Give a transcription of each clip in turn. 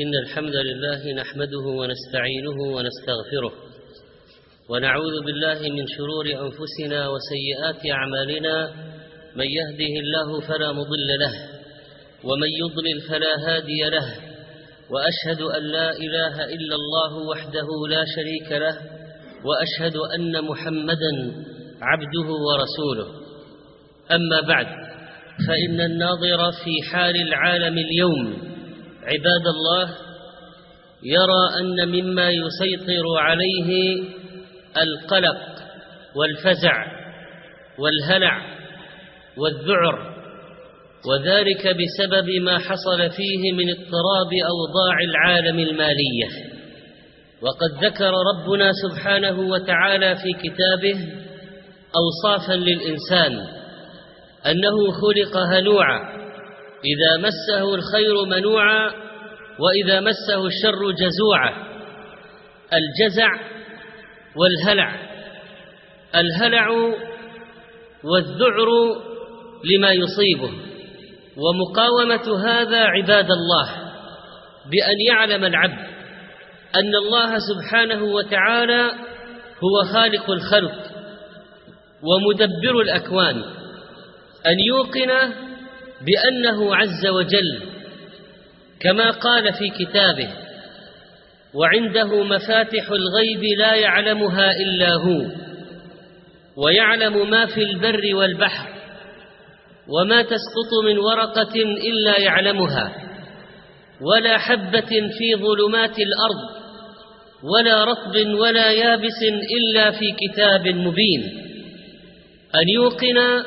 إن الحمد لله نحمده ونستعينه ونستغفره ونعوذ بالله من شرور أنفسنا وسيئات أعمالنا من يهده الله فلا مضل له ومن يضلل فلا هادي له وأشهد أن لا إله إلا الله وحده لا شريك له وأشهد أن محمدا عبده ورسوله. أما بعد فإن الناظر في حال العالم اليوم عباد الله يرى أن مما يسيطر عليه القلق والفزع والهلع والذعر وذلك بسبب ما حصل فيه من اضطراب أوضاع العالم المالية. وقد ذكر ربنا سبحانه وتعالى في كتابه أوصافا للإنسان أنه خلق هلوعا إذا مسه الخير منوعا وإذا مسه الشر جزوعا. الجزع والهلع. الهلع والذعر لما يصيبه. ومقاومة هذا عباد الله بأن يعلم العبد أن الله سبحانه وتعالى هو خالق الخلق ومدبر الأكوان. أن يوقن بأنه عز وجل كما قال في كتابه وعنده مفاتح الغيب لا يعلمها إلا هو ويعلم ما في البر والبحر وما تسقط من ورقة إلا يعلمها ولا حبة في ظلمات الأرض ولا رطب ولا يابس إلا في كتاب مبين. أن يوقن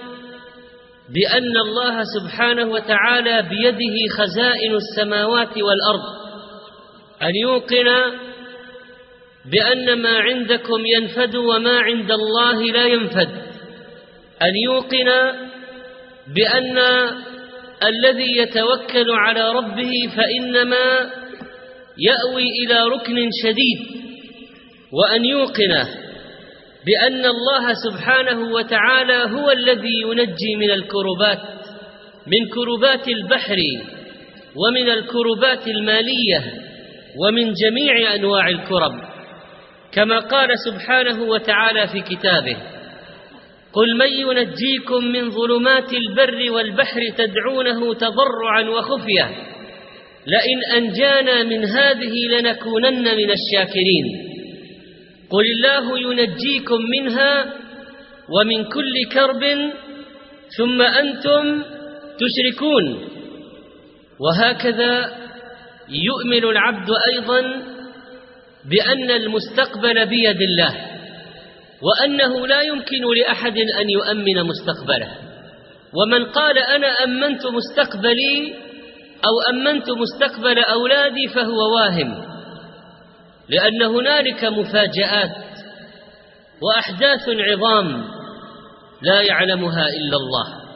بأن الله سبحانه وتعالى بيده خزائن السماوات والأرض. أن يوقن بأن ما عندكم ينفد وما عند الله لا ينفد. أن يوقن بأن الذي يتوكل على ربه فإنما يأوي إلى ركن شديد. وأن يوقن بأن الله سبحانه وتعالى هو الذي ينجي من الكربات من كربات البحر ومن الكربات المالية ومن جميع أنواع الكرب. كما قال سبحانه وتعالى في كتابه قل من ينجيكم من ظلمات البر والبحر تدعونه تضرعا وخفية لئن أنجانا من هذه لنكونن من الشاكرين. قل الله ينجيكم منها ومن كل كرب ثم أنتم تشركون وهكذا يؤمن العبد أيضا بأن المستقبل بيد الله وأنه لا يمكن لأحد أن يؤمن مستقبله ومن قال أنا أمنت مستقبلي أو أمنت مستقبل أولادي فهو واهم لأن هنالك مفاجآت وأحداث عظام لا يعلمها إلا الله.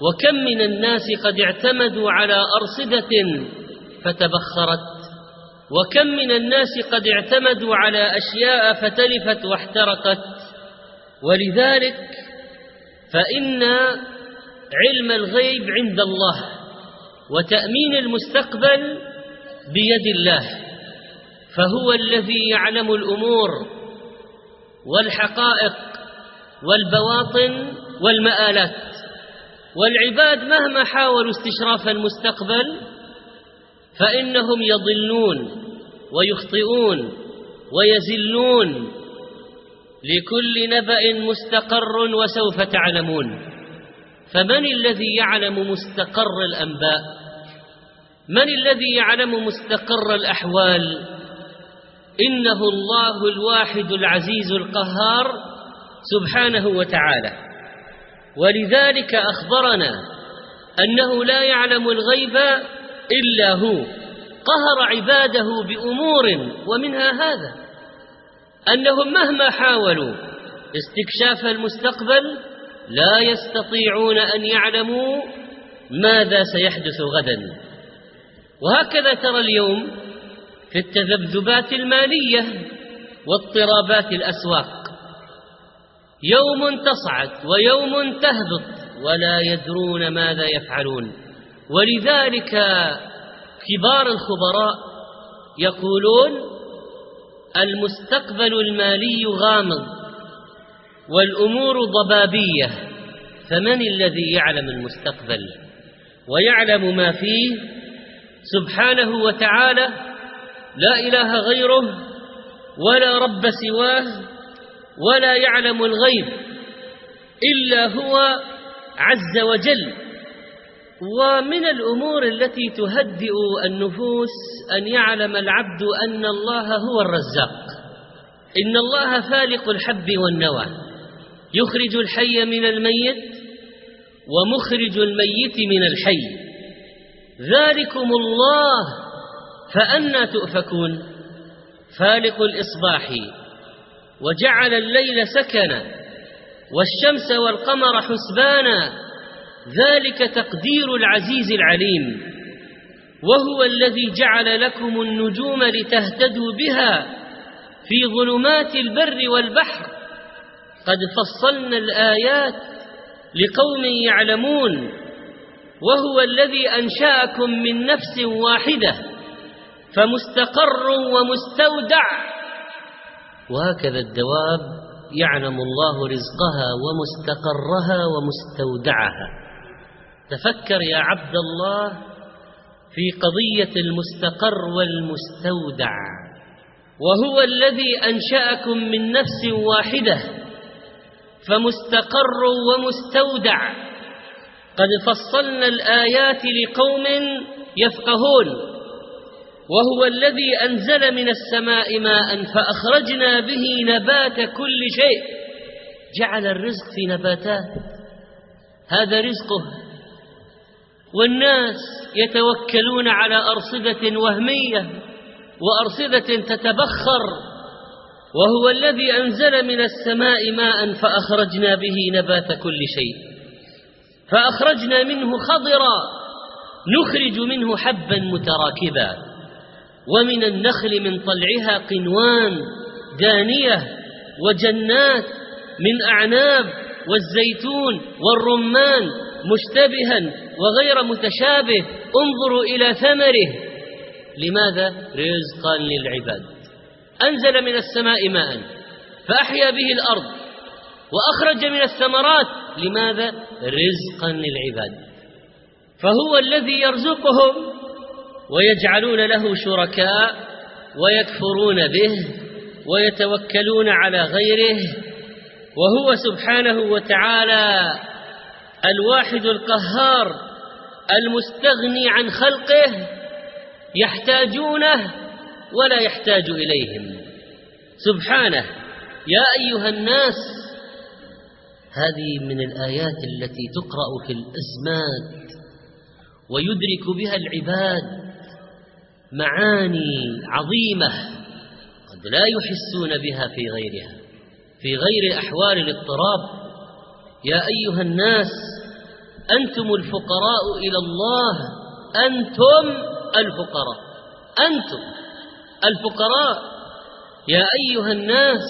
وكم من الناس قد اعتمدوا على أرصدة فتبخرت وكم من الناس قد اعتمدوا على أشياء فتلفت واحترقت. ولذلك فإن علم الغيب عند الله وتأمين المستقبل بيد الله. فهو الذي يعلم الأمور والحقائق والبواطن والمآلات والعباد مهما حاولوا استشراف المستقبل فإنهم يضلون ويخطئون ويزلون لكل نبأ مستقر وسوف تعلمون فمن الذي يعلم مستقر الأنباء؟ من الذي يعلم مستقر الأحوال؟ إنه الله الواحد العزيز القهار سبحانه وتعالى. ولذلك أخبرنا أنه لا يعلم الغيب إلا هو. قهر عباده بأمور ومنها هذا أنهم مهما حاولوا استكشاف المستقبل لا يستطيعون أن يعلموا ماذا سيحدث غدا. وهكذا ترى اليوم في التذبذبات المالية واضطرابات الأسواق. يوم تصعد ويوم تهبط ولا يدرون ماذا يفعلون. ولذلك كبار الخبراء يقولون المستقبل المالي غامض والأمور ضبابية فمن الذي يعلم المستقبل؟ ويعلم ما فيه سبحانه وتعالى لا إله غيره ولا رب سواه ولا يعلم الغيب إلا هو عز وجل. ومن الأمور التي تهدئ النفوس أن يعلم العبد أن الله هو الرزاق. إن الله فالق الحب والنوى يخرج الحي من الميت ومخرج الميت من الحي. ذلكم الله فأنا تؤفكون. فالق الإصباح. وجعل الليل سكنا. والشمس والقمر حسبانا. ذلك تقدير العزيز العليم. وهو الذي جعل لكم النجوم لتهتدوا بها في ظلمات البر والبحر. قد فصلنا الآيات لقوم يعلمون. وهو الذي أنشأكم من نفس واحدة. فمستقر ومستودع. وهكذا الدواب يعلم الله رزقها ومستقرها ومستودعها. تفكر يا عبد الله في قضية المستقر والمستودع. وهو الذي أنشأكم من نفس واحدة. فمستقر ومستودع. قد فصلنا الآيات لقوم يفقهون. وهو الذي أنزل من السماء ماء فأخرجنا به نبات كل شيء. جعل الرزق في نباتات هذا رزقه. والناس يتوكلون على أرصدة وهمية وأرصدة تتبخر. وهو الذي أنزل من السماء ماء فأخرجنا به نبات كل شيء. فأخرجنا منه خضرا. نخرج منه حبا متراكبا. ومن النخل من طلعها قنوان دانية وجنات من أعناب والزيتون والرمان مشتبها وغير متشابه انظروا إلى ثمره لماذا؟ رزقا للعباد أنزل من السماء ماء فأحيا به الأرض وأخرج من الثمرات لماذا؟ رزقا للعباد فهو الذي يرزقهم ويجعلون له شركاء ويكفرون به ويتوكلون على غيره وهو سبحانه وتعالى الواحد القهار المستغني عن خلقه يحتاجونه ولا يحتاج إليهم. سبحانه يا أيها الناس هذه من الآيات التي تقرأ في الأزمات ويدرك بها العباد معاني عظيمة قد لا يحسون بها في غيرها في غير أحوال الاضطراب يا أيها الناس أنتم الفقراء إلى الله أنتم الفقراء أنتم الفقراء. يا أيها الناس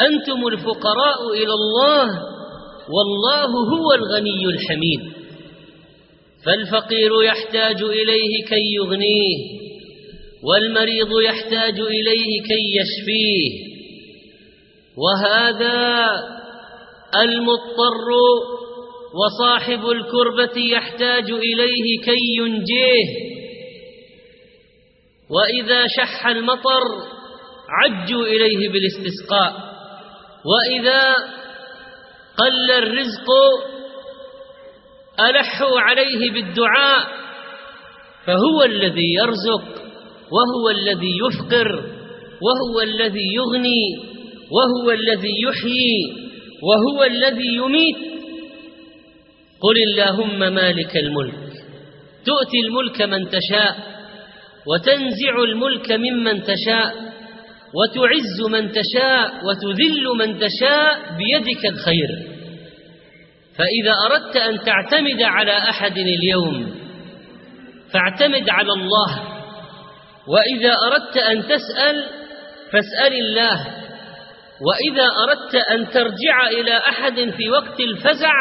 أنتم الفقراء إلى الله والله هو الغني الحميد. فالفقير يحتاج إليه كي يغنيه. والمريض يحتاج إليه كي يشفيه. وهذا المضطر وصاحب الكربة يحتاج إليه كي ينجيه. وإذا شح المطر عجوا إليه بالاستسقاء. وإذا قل الرزق ألحوا عليه بالدعاء فهو الذي يرزق وهو الذي يفقر وهو الذي يغني وهو الذي يحيي وهو الذي يميت. قل اللهم مالك الملك تؤتي الملك من تشاء وتنزع الملك ممن تشاء وتعز من تشاء وتذل من تشاء بيدك الخير. فإذا أردت أن تعتمد على أحد اليوم فاعتمد على الله. وإذا أردت أن تسأل فاسأل الله. وإذا أردت أن ترجع إلى أحد في وقت الفزع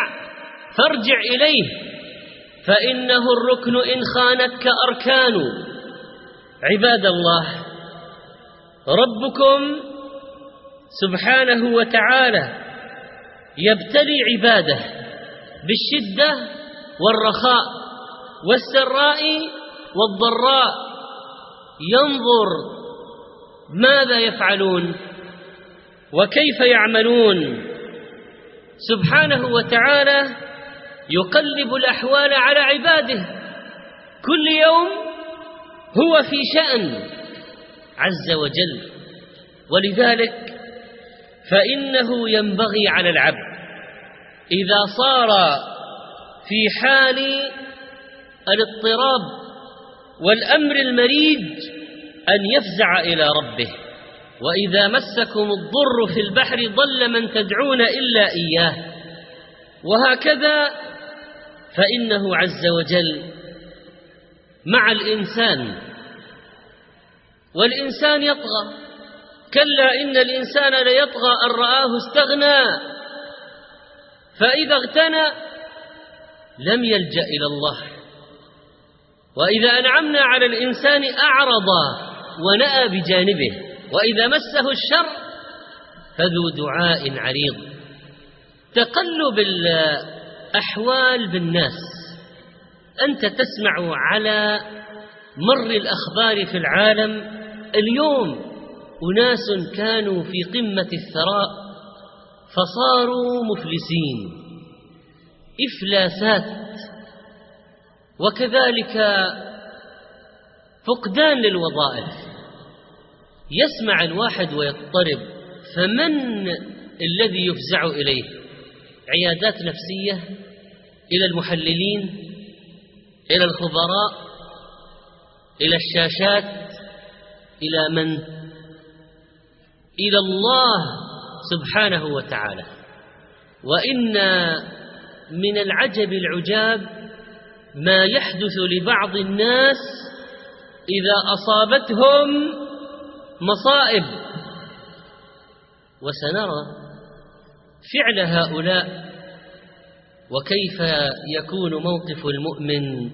فارجع إليه. فإنه الركن إن خانتك أركان. عباد الله ربكم سبحانه وتعالى يبتلي عباده بالشدة والرخاء والسراء والضراء. ينظر ماذا يفعلون وكيف يعملون. سبحانه وتعالى يقلب الأحوال على عباده. كل يوم هو في شأن عز وجل. ولذلك فإنه ينبغي على العبد إذا صار في حال الاضطراب والأمر المريج أن يفزع إلى ربه. وإذا مسكم الضر في البحر ضل من تدعون إلا إياه. وهكذا فإنه عز وجل مع الإنسان. والإنسان يطغى. كلا إن الإنسان ليطغى أن رآه استغنى. فإذا اغتنى لم يلجأ إلى الله. وإذا أنعمنا على الإنسان أعرض ونأى بجانبه وإذا مسه الشر فذو دعاء عريض. تقلب الأحوال بالناس أنت تسمع على مر الأخبار في العالم اليوم أناس كانوا في قمة الثراء فصاروا مفلسين. إفلاسات وكذلك فقدان للوظائف. يسمع الواحد ويضطرب فمن الذي يفزع إليه؟ عيادات نفسية إلى المحللين إلى الخبراء إلى الشاشات إلى من؟ إلى الله سبحانه وتعالى. وإن من العجب العجاب ما يحدث لبعض الناس إذا أصابتهم مصائب. وسنرى فعل هؤلاء وكيف يكون موقف المؤمن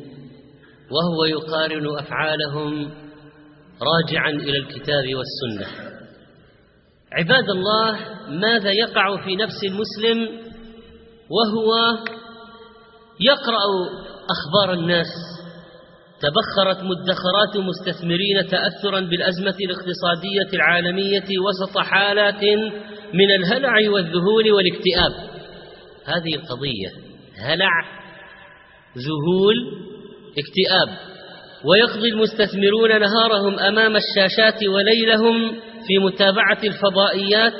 وهو يقارن أفعالهم راجعا إلى الكتاب والسنة. عباد الله ماذا يقع في نفس المسلم وهو يقرأ أخبار الناس. تبخرت مدخرات مستثمرين تأثرا بالأزمة الاقتصادية العالمية وسط حالات من الهلع والذهول والاكتئاب. هذه القضية هلع ذهول اكتئاب. ويقضي المستثمرون نهارهم أمام الشاشات وليلهم في متابعة الفضائيات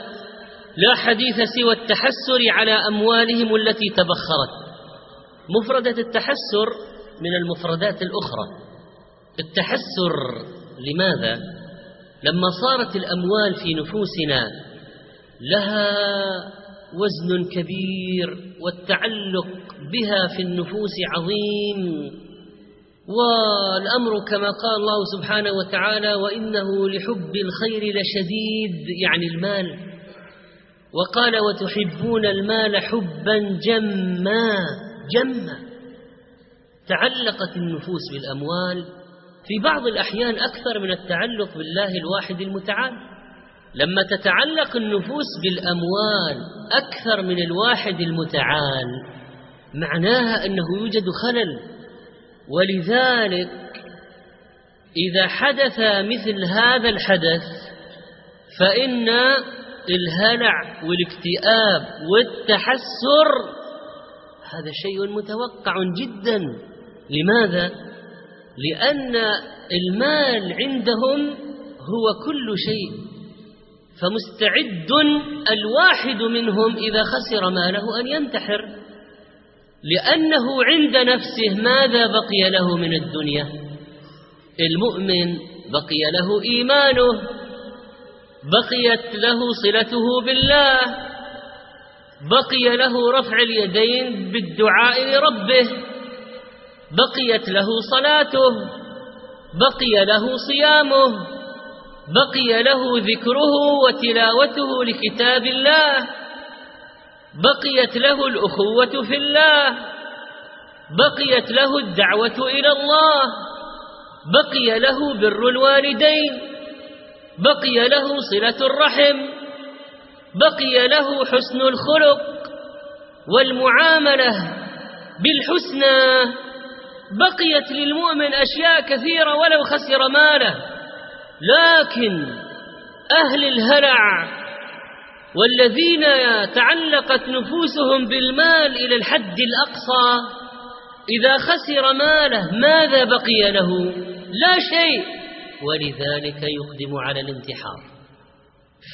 لا حديث سوى التحسر على أموالهم التي تبخرت. مفردة التحسر من المفردات الأخرى. التحسر لماذا؟ لما صارت الأموال في نفوسنا لها وزن كبير والتعلق بها في النفوس عظيم والأمر كما قال الله سبحانه وتعالى وإنه لحب الخير لشديد يعني المال. وقال وتحبون المال حبا جما. جما تعلقت النفوس بالأموال في بعض الأحيان أكثر من التعلق بالله الواحد المتعال. لما تتعلق النفوس بالأموال أكثر من الواحد المتعال معناها أنه يوجد خلل. ولذلك إذا حدث مثل هذا الحدث فإن الهلع والاكتئاب والتحسر هذا شيء متوقع جدا. لماذا؟ لأن المال عندهم هو كل شيء فمستعد الواحد منهم إذا خسر ماله أن ينتحر. لأنه عند نفسه ماذا بقي له من الدنيا؟ المؤمن بقي له إيمانه بقيت له صلته بالله. بقي له رفع اليدين بالدعاء لربه. بقيت له صلاته. بقي له صيامه. بقي له ذكره وتلاوته لكتاب الله. بقيت له الأخوة في الله. بقيت له الدعوة إلى الله. بقي له بر الوالدين. بقي له صلة الرحم. بقي له حسن الخلق والمعاملة بالحسنى. بقيت للمؤمن أشياء كثيرة ولو خسر ماله لكن أهل الهلع والذين تعلقت نفوسهم بالمال إلى الحد الأقصى إذا خسر ماله ماذا بقي له؟ لا شيء. ولذلك يقدم على الانتحار.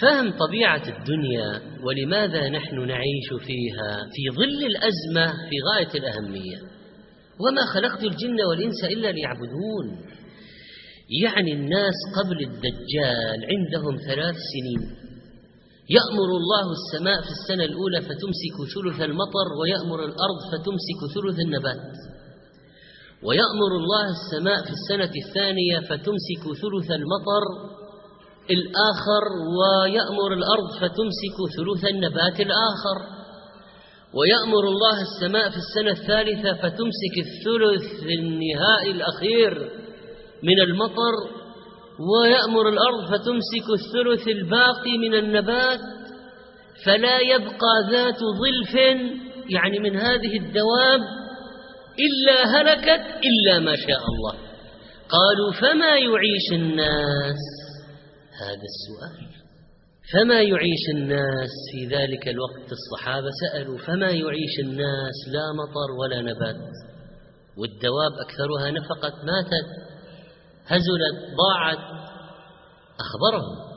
فهم طبيعة الدنيا ولماذا نحن نعيش فيها في ظل الأزمة في غاية الأهمية. وما خلقت الجن والإنس إلا ليعبدون. يعني الناس قبل الدجال عندهم ثلاث سنين. يأمر الله السماء في السنة الأولى فتمسك ثلث المطر ويأمر الأرض فتمسك ثلث النبات. ويأمر الله السماء في السنة الثانية فتمسك ثلث المطر الآخر ويأمر الأرض فتمسك ثلث النبات الآخر. ويأمر الله السماء في السنة الثالثة فتمسك الثلث النهائي الأخير من المطر. ويأمر الأرض فتمسك الثلث الباقي من النبات. فلا يبقى ذات ظلف يعني من هذه الدواب إلا هلكت إلا ما شاء الله. قالوا فما يعيش الناس؟ هذا السؤال. فما يعيش الناس في ذلك الوقت؟ الصحابة سألوا فما يعيش الناس؟ لا مطر ولا نبات. والدواب أكثرها نفقت ماتت هزلت ضاعت. أخبرهم.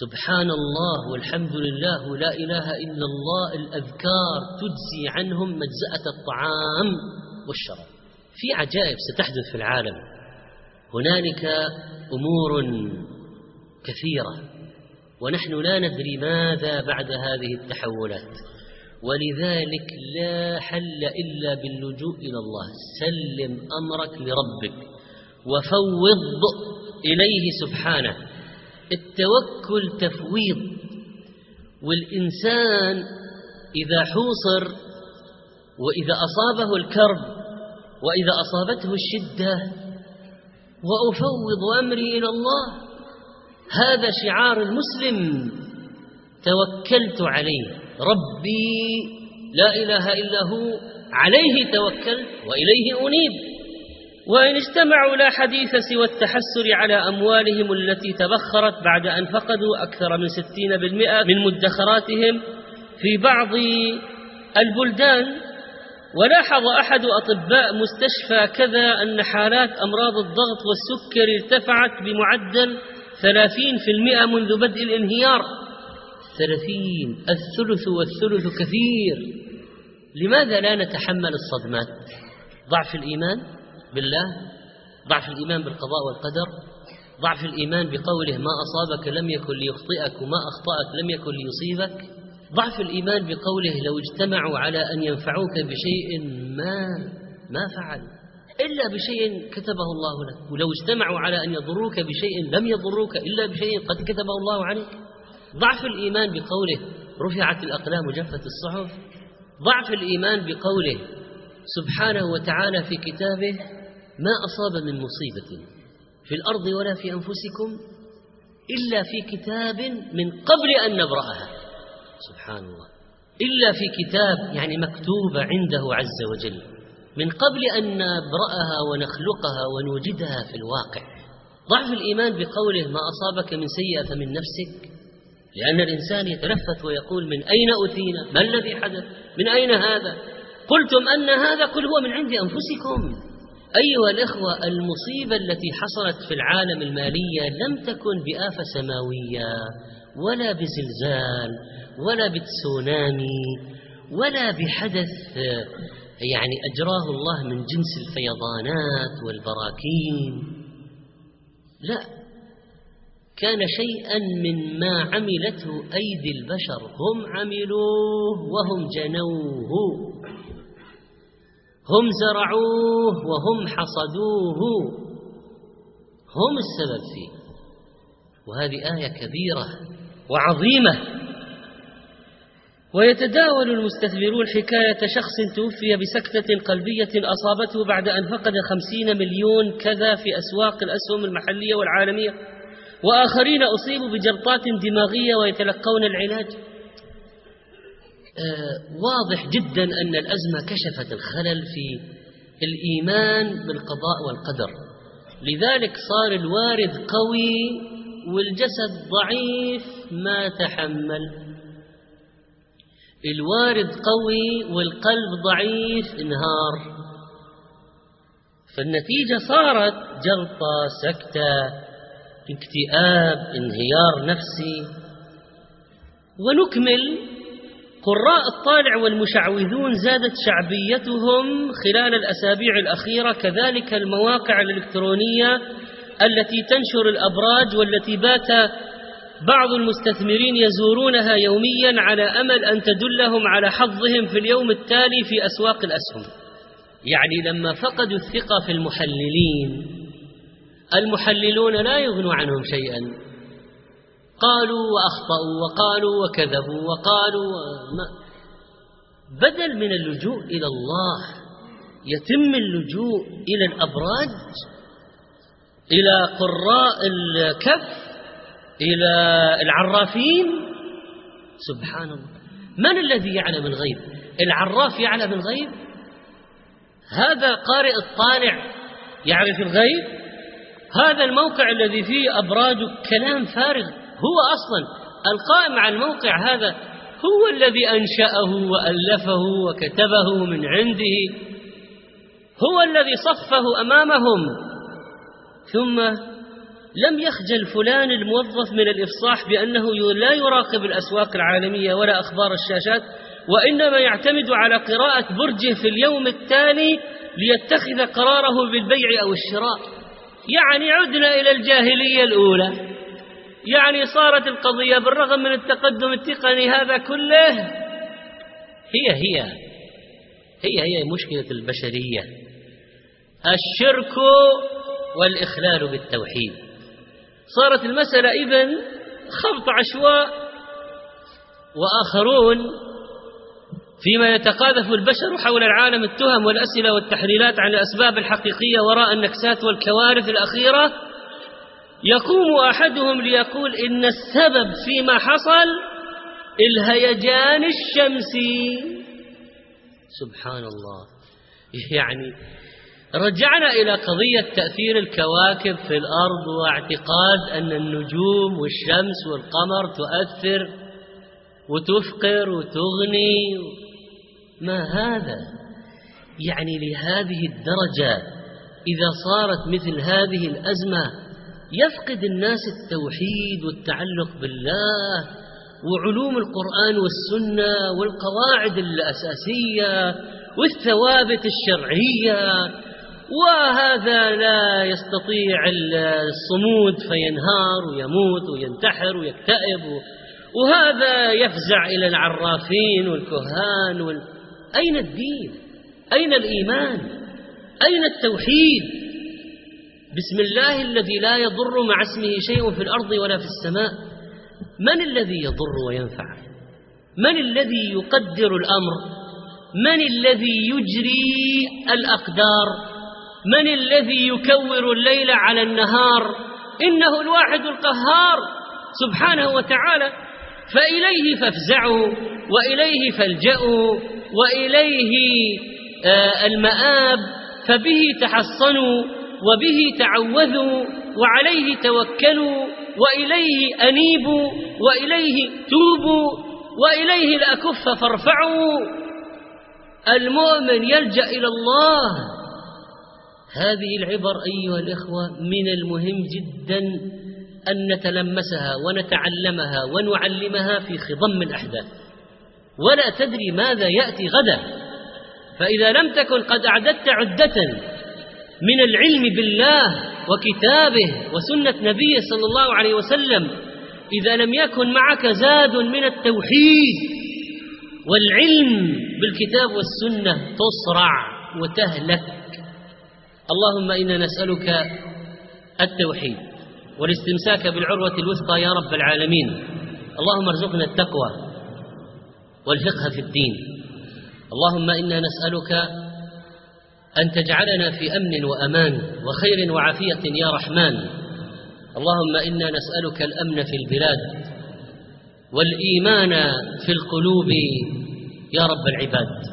سبحان الله والحمد لله ولا إله إلا الله الأذكار تجزي عنهم مجزأة الطعام والشراب. في عجائب ستحدث في العالم. هنالك أمور كثيرة. ونحن لا ندري ماذا بعد هذه التحولات. ولذلك لا حل إلا باللجوء إلى الله. سلم أمرك لربك وفوض إليه سبحانه. التوكل تفويض. والإنسان إذا حوصر وإذا أصابه الكرب وإذا أصابته الشدة وأفوض أمري إلى الله هذا شعار المسلم توكلت عليه. ربي لا إله إلا هو عليه توكلت وإليه أنيب. وإن اجتمعوا لا حديث سوى التحسر على أموالهم التي تبخرت بعد أن فقدوا أكثر من ستين بالمئة من مدخراتهم. في بعض البلدان ولاحظ أحد أطباء مستشفى كذا أن حالات أمراض الضغط والسكر ارتفعت بمعدل ثلاثين في المئة منذ بدء الانهيار. ثلاثين الثلث والثلث كثير. لماذا لا نتحمل الصدمات؟ ضعف الإيمان بالله ضعف الإيمان بالقضاء والقدر ضعف الإيمان بقوله ما أصابك لم يكن ليخطئك وما أخطأك لم يكن ليصيبك. ضعف الإيمان بقوله لو اجتمعوا على أن ينفعوك بشيء ما ما فعل إلا بشيء كتبه الله لك. ولو اجتمعوا على أن يضروك بشيء لم يضروك إلا بشيء قد كتبه الله عليك. ضعف الإيمان بقوله رفعت الأقلام وجفت الصحف. ضعف الإيمان بقوله سبحانه وتعالى في كتابه ما أصاب من مصيبة في الأرض ولا في أنفسكم إلا في كتاب من قبل أن نبرأها. سبحان الله. إلا في كتاب يعني مكتوبة عنده عز وجل. من قبل أن نبرأها ونخلقها ونوجدها في الواقع. ضعف الإيمان بقوله ما أصابك من سيئة فمن نفسك. لأن الإنسان يتلفت ويقول من أين أتينا ما الذي حدث؟ من أين هذا؟ قلتم أن هذا قل هو من عند أنفسكم. أيها الإخوة المصيبة التي حصلت في العالم المالية لم تكن بآفة سماوية ولا بزلزال ولا بتسونامي ولا بحدث يعني أجراه الله من جنس الفيضانات والبراكين. لا كان شيئا من ما عملته أيدي البشر. هم عملوه وهم جنوه هم زرعوه وهم حصدوه هم السبب فيه. وهذه آية كبيرة وعظيمة. ويتداول المستثمرون حكاية شخص توفي بسكتة قلبية أصابته بعد أن فقد خمسين مليون كذا في أسواق الأسهم المحلية والعالمية وآخرين أصيبوا بجلطات دماغية ويتلقون العلاج. آه واضح جدا أن الأزمة كشفت الخلل في الإيمان بالقضاء والقدر. لذلك صار الوارد قوي والجسد ضعيف ما تحمل. الوارد قوي والقلب ضعيف انهار. فالنتيجة صارت جلطة سكتة اكتئاب انهيار نفسي. ونكمل قراء الطالع والمشعوذون زادت شعبيتهم خلال الأسابيع الأخيرة كذلك المواقع الإلكترونية التي تنشر الأبراج والتي بات بعض المستثمرين يزورونها يوميا على أمل أن تدلهم على حظهم في اليوم التالي في أسواق الأسهم. يعني لما فقدوا الثقة في المحللين المحللون لا يغنوا عنهم شيئا. قالوا وأخطأوا وقالوا وكذبوا وقالوا ما بدل من اللجوء إلى الله يتم اللجوء إلى الأبراج إلى قراء الكف إلى العرافين؟ سبحان الله. من الذي يعلم الغيب؟ العراف يعلم الغيب؟ هذا قارئ الطالع يعرف الغيب؟ هذا الموقع الذي فيه أبراج كلام فارغ هو أصلا القائم على الموقع هذا هو الذي أنشأه وألفه وكتبه من عنده. هو الذي صفه أمامهم. ثم لم يخجل فلان الموظف من الإفصاح بأنه لا يراقب الأسواق العالمية ولا أخبار الشاشات وإنما يعتمد على قراءة برجه في اليوم التالي ليتخذ قراره بالبيع أو الشراء. يعني عدنا إلى الجاهلية الأولى. يعني صارت القضية بالرغم من التقدم التقني هذا كله هي هي هي هي مشكلة البشرية. الشرك والإخلال بالتوحيد. صارت المسألة إذن خبط عشواء وآخرون فيما يتقاذف البشر حول العالم التهم والأسئلة والتحليلات عن الأسباب الحقيقية وراء النكسات والكوارث الأخيرة يقوم أحدهم ليقول إن السبب فيما حصل الهيجان الشمسي. سبحان الله. يعني رجعنا إلى قضية تأثير الكواكب في الأرض واعتقاد أن النجوم والشمس والقمر تؤثر وتفقر وتغني. ما هذا؟ يعني لهذه الدرجة إذا صارت مثل هذه الأزمة يفقد الناس التوحيد والتعلق بالله وعلوم القرآن والسنة والقواعد الأساسية والثوابت الشرعية وهذا لا يستطيع الصمود فينهار ويموت وينتحر ويكتئب. وهذا يفزع إلى العرافين والكهان وال... أين الدين؟ أين الإيمان؟ أين التوحيد؟ بسم الله الذي لا يضر مع اسمه شيء في الأرض ولا في السماء. من الذي يضر وينفع؟ من الذي يقدر الأمر؟ من الذي يجري الأقدار؟ من الذي يكور الليل على النهار؟ إنه الواحد القهار سبحانه وتعالى. فإليه فافزعوا وإليه فالجأوا وإليه آه المآب. فبه تحصنوا وبه تعوذوا وعليه توكلوا وإليه أنيبوا وإليه توبوا وإليه الأكف فارفعوا. المؤمن يلجأ إلى الله. هذه العبر أيها الإخوة من المهم جدا أن نتلمسها ونتعلمها ونعلمها في خضم الأحداث. ولا تدري ماذا يأتي غدا. فإذا لم تكن قد أعددت عدة من العلم بالله وكتابه وسنة نبيه صلى الله عليه وسلم إذا لم يكن معك زاد من التوحيد والعلم بالكتاب والسنة تصرع وتهلك. اللهم إنا نسألك التوحيد والاستمساك بالعروة الوثقى يا رب العالمين. اللهم ارزقنا التقوى والفقه في الدين. اللهم إنا نسألك أن تجعلنا في أمن وأمان وخير وعافية يا رحمن. اللهم إنا نسألك الأمن في البلاد والإيمان في القلوب يا رب العباد.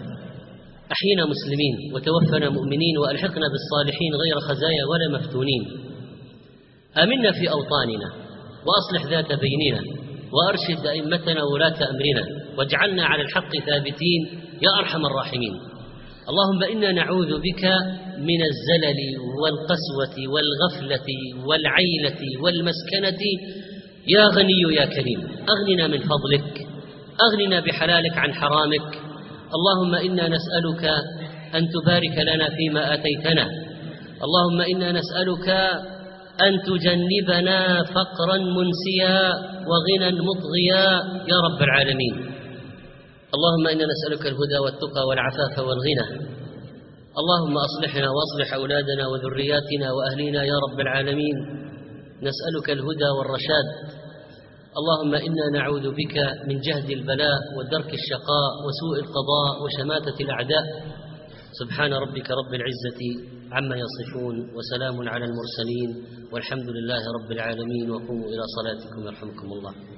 أحينا مسلمين وتوفنا مؤمنين وألحقنا بالصالحين غير خزايا ولا مفتونين. آمنا في أوطاننا وأصلح ذات بيننا وأرشد أئمتنا وولاة أمرنا واجعلنا على الحق ثابتين يا أرحم الراحمين. اللهم إنا نعوذ بك من الزلل والقسوة والغفلة والعيلة والمسكنة. يا غني يا كريم أغننا من فضلك أغننا بحلالك عن حرامك. اللهم إنا نسألك أن تبارك لنا فيما آتيتنا. اللهم إنا نسألك أن تجنبنا فقرا منسيا وغنى مطغيا يا رب العالمين. اللهم إنا نسألك الهدى والتقى والعفاف والغنى. اللهم أصلحنا وأصلح أولادنا وذرياتنا وأهلينا يا رب العالمين. نسألك الهدى والرشاد. اللهم إنا نعوذ بك من جهد البلاء ودرك الشقاء وسوء القضاء وشماتة الأعداء. سبحان ربك رب العزة عما يصفون وسلام على المرسلين والحمد لله رب العالمين. وقوموا إلى صلاتكم يرحمكم الله.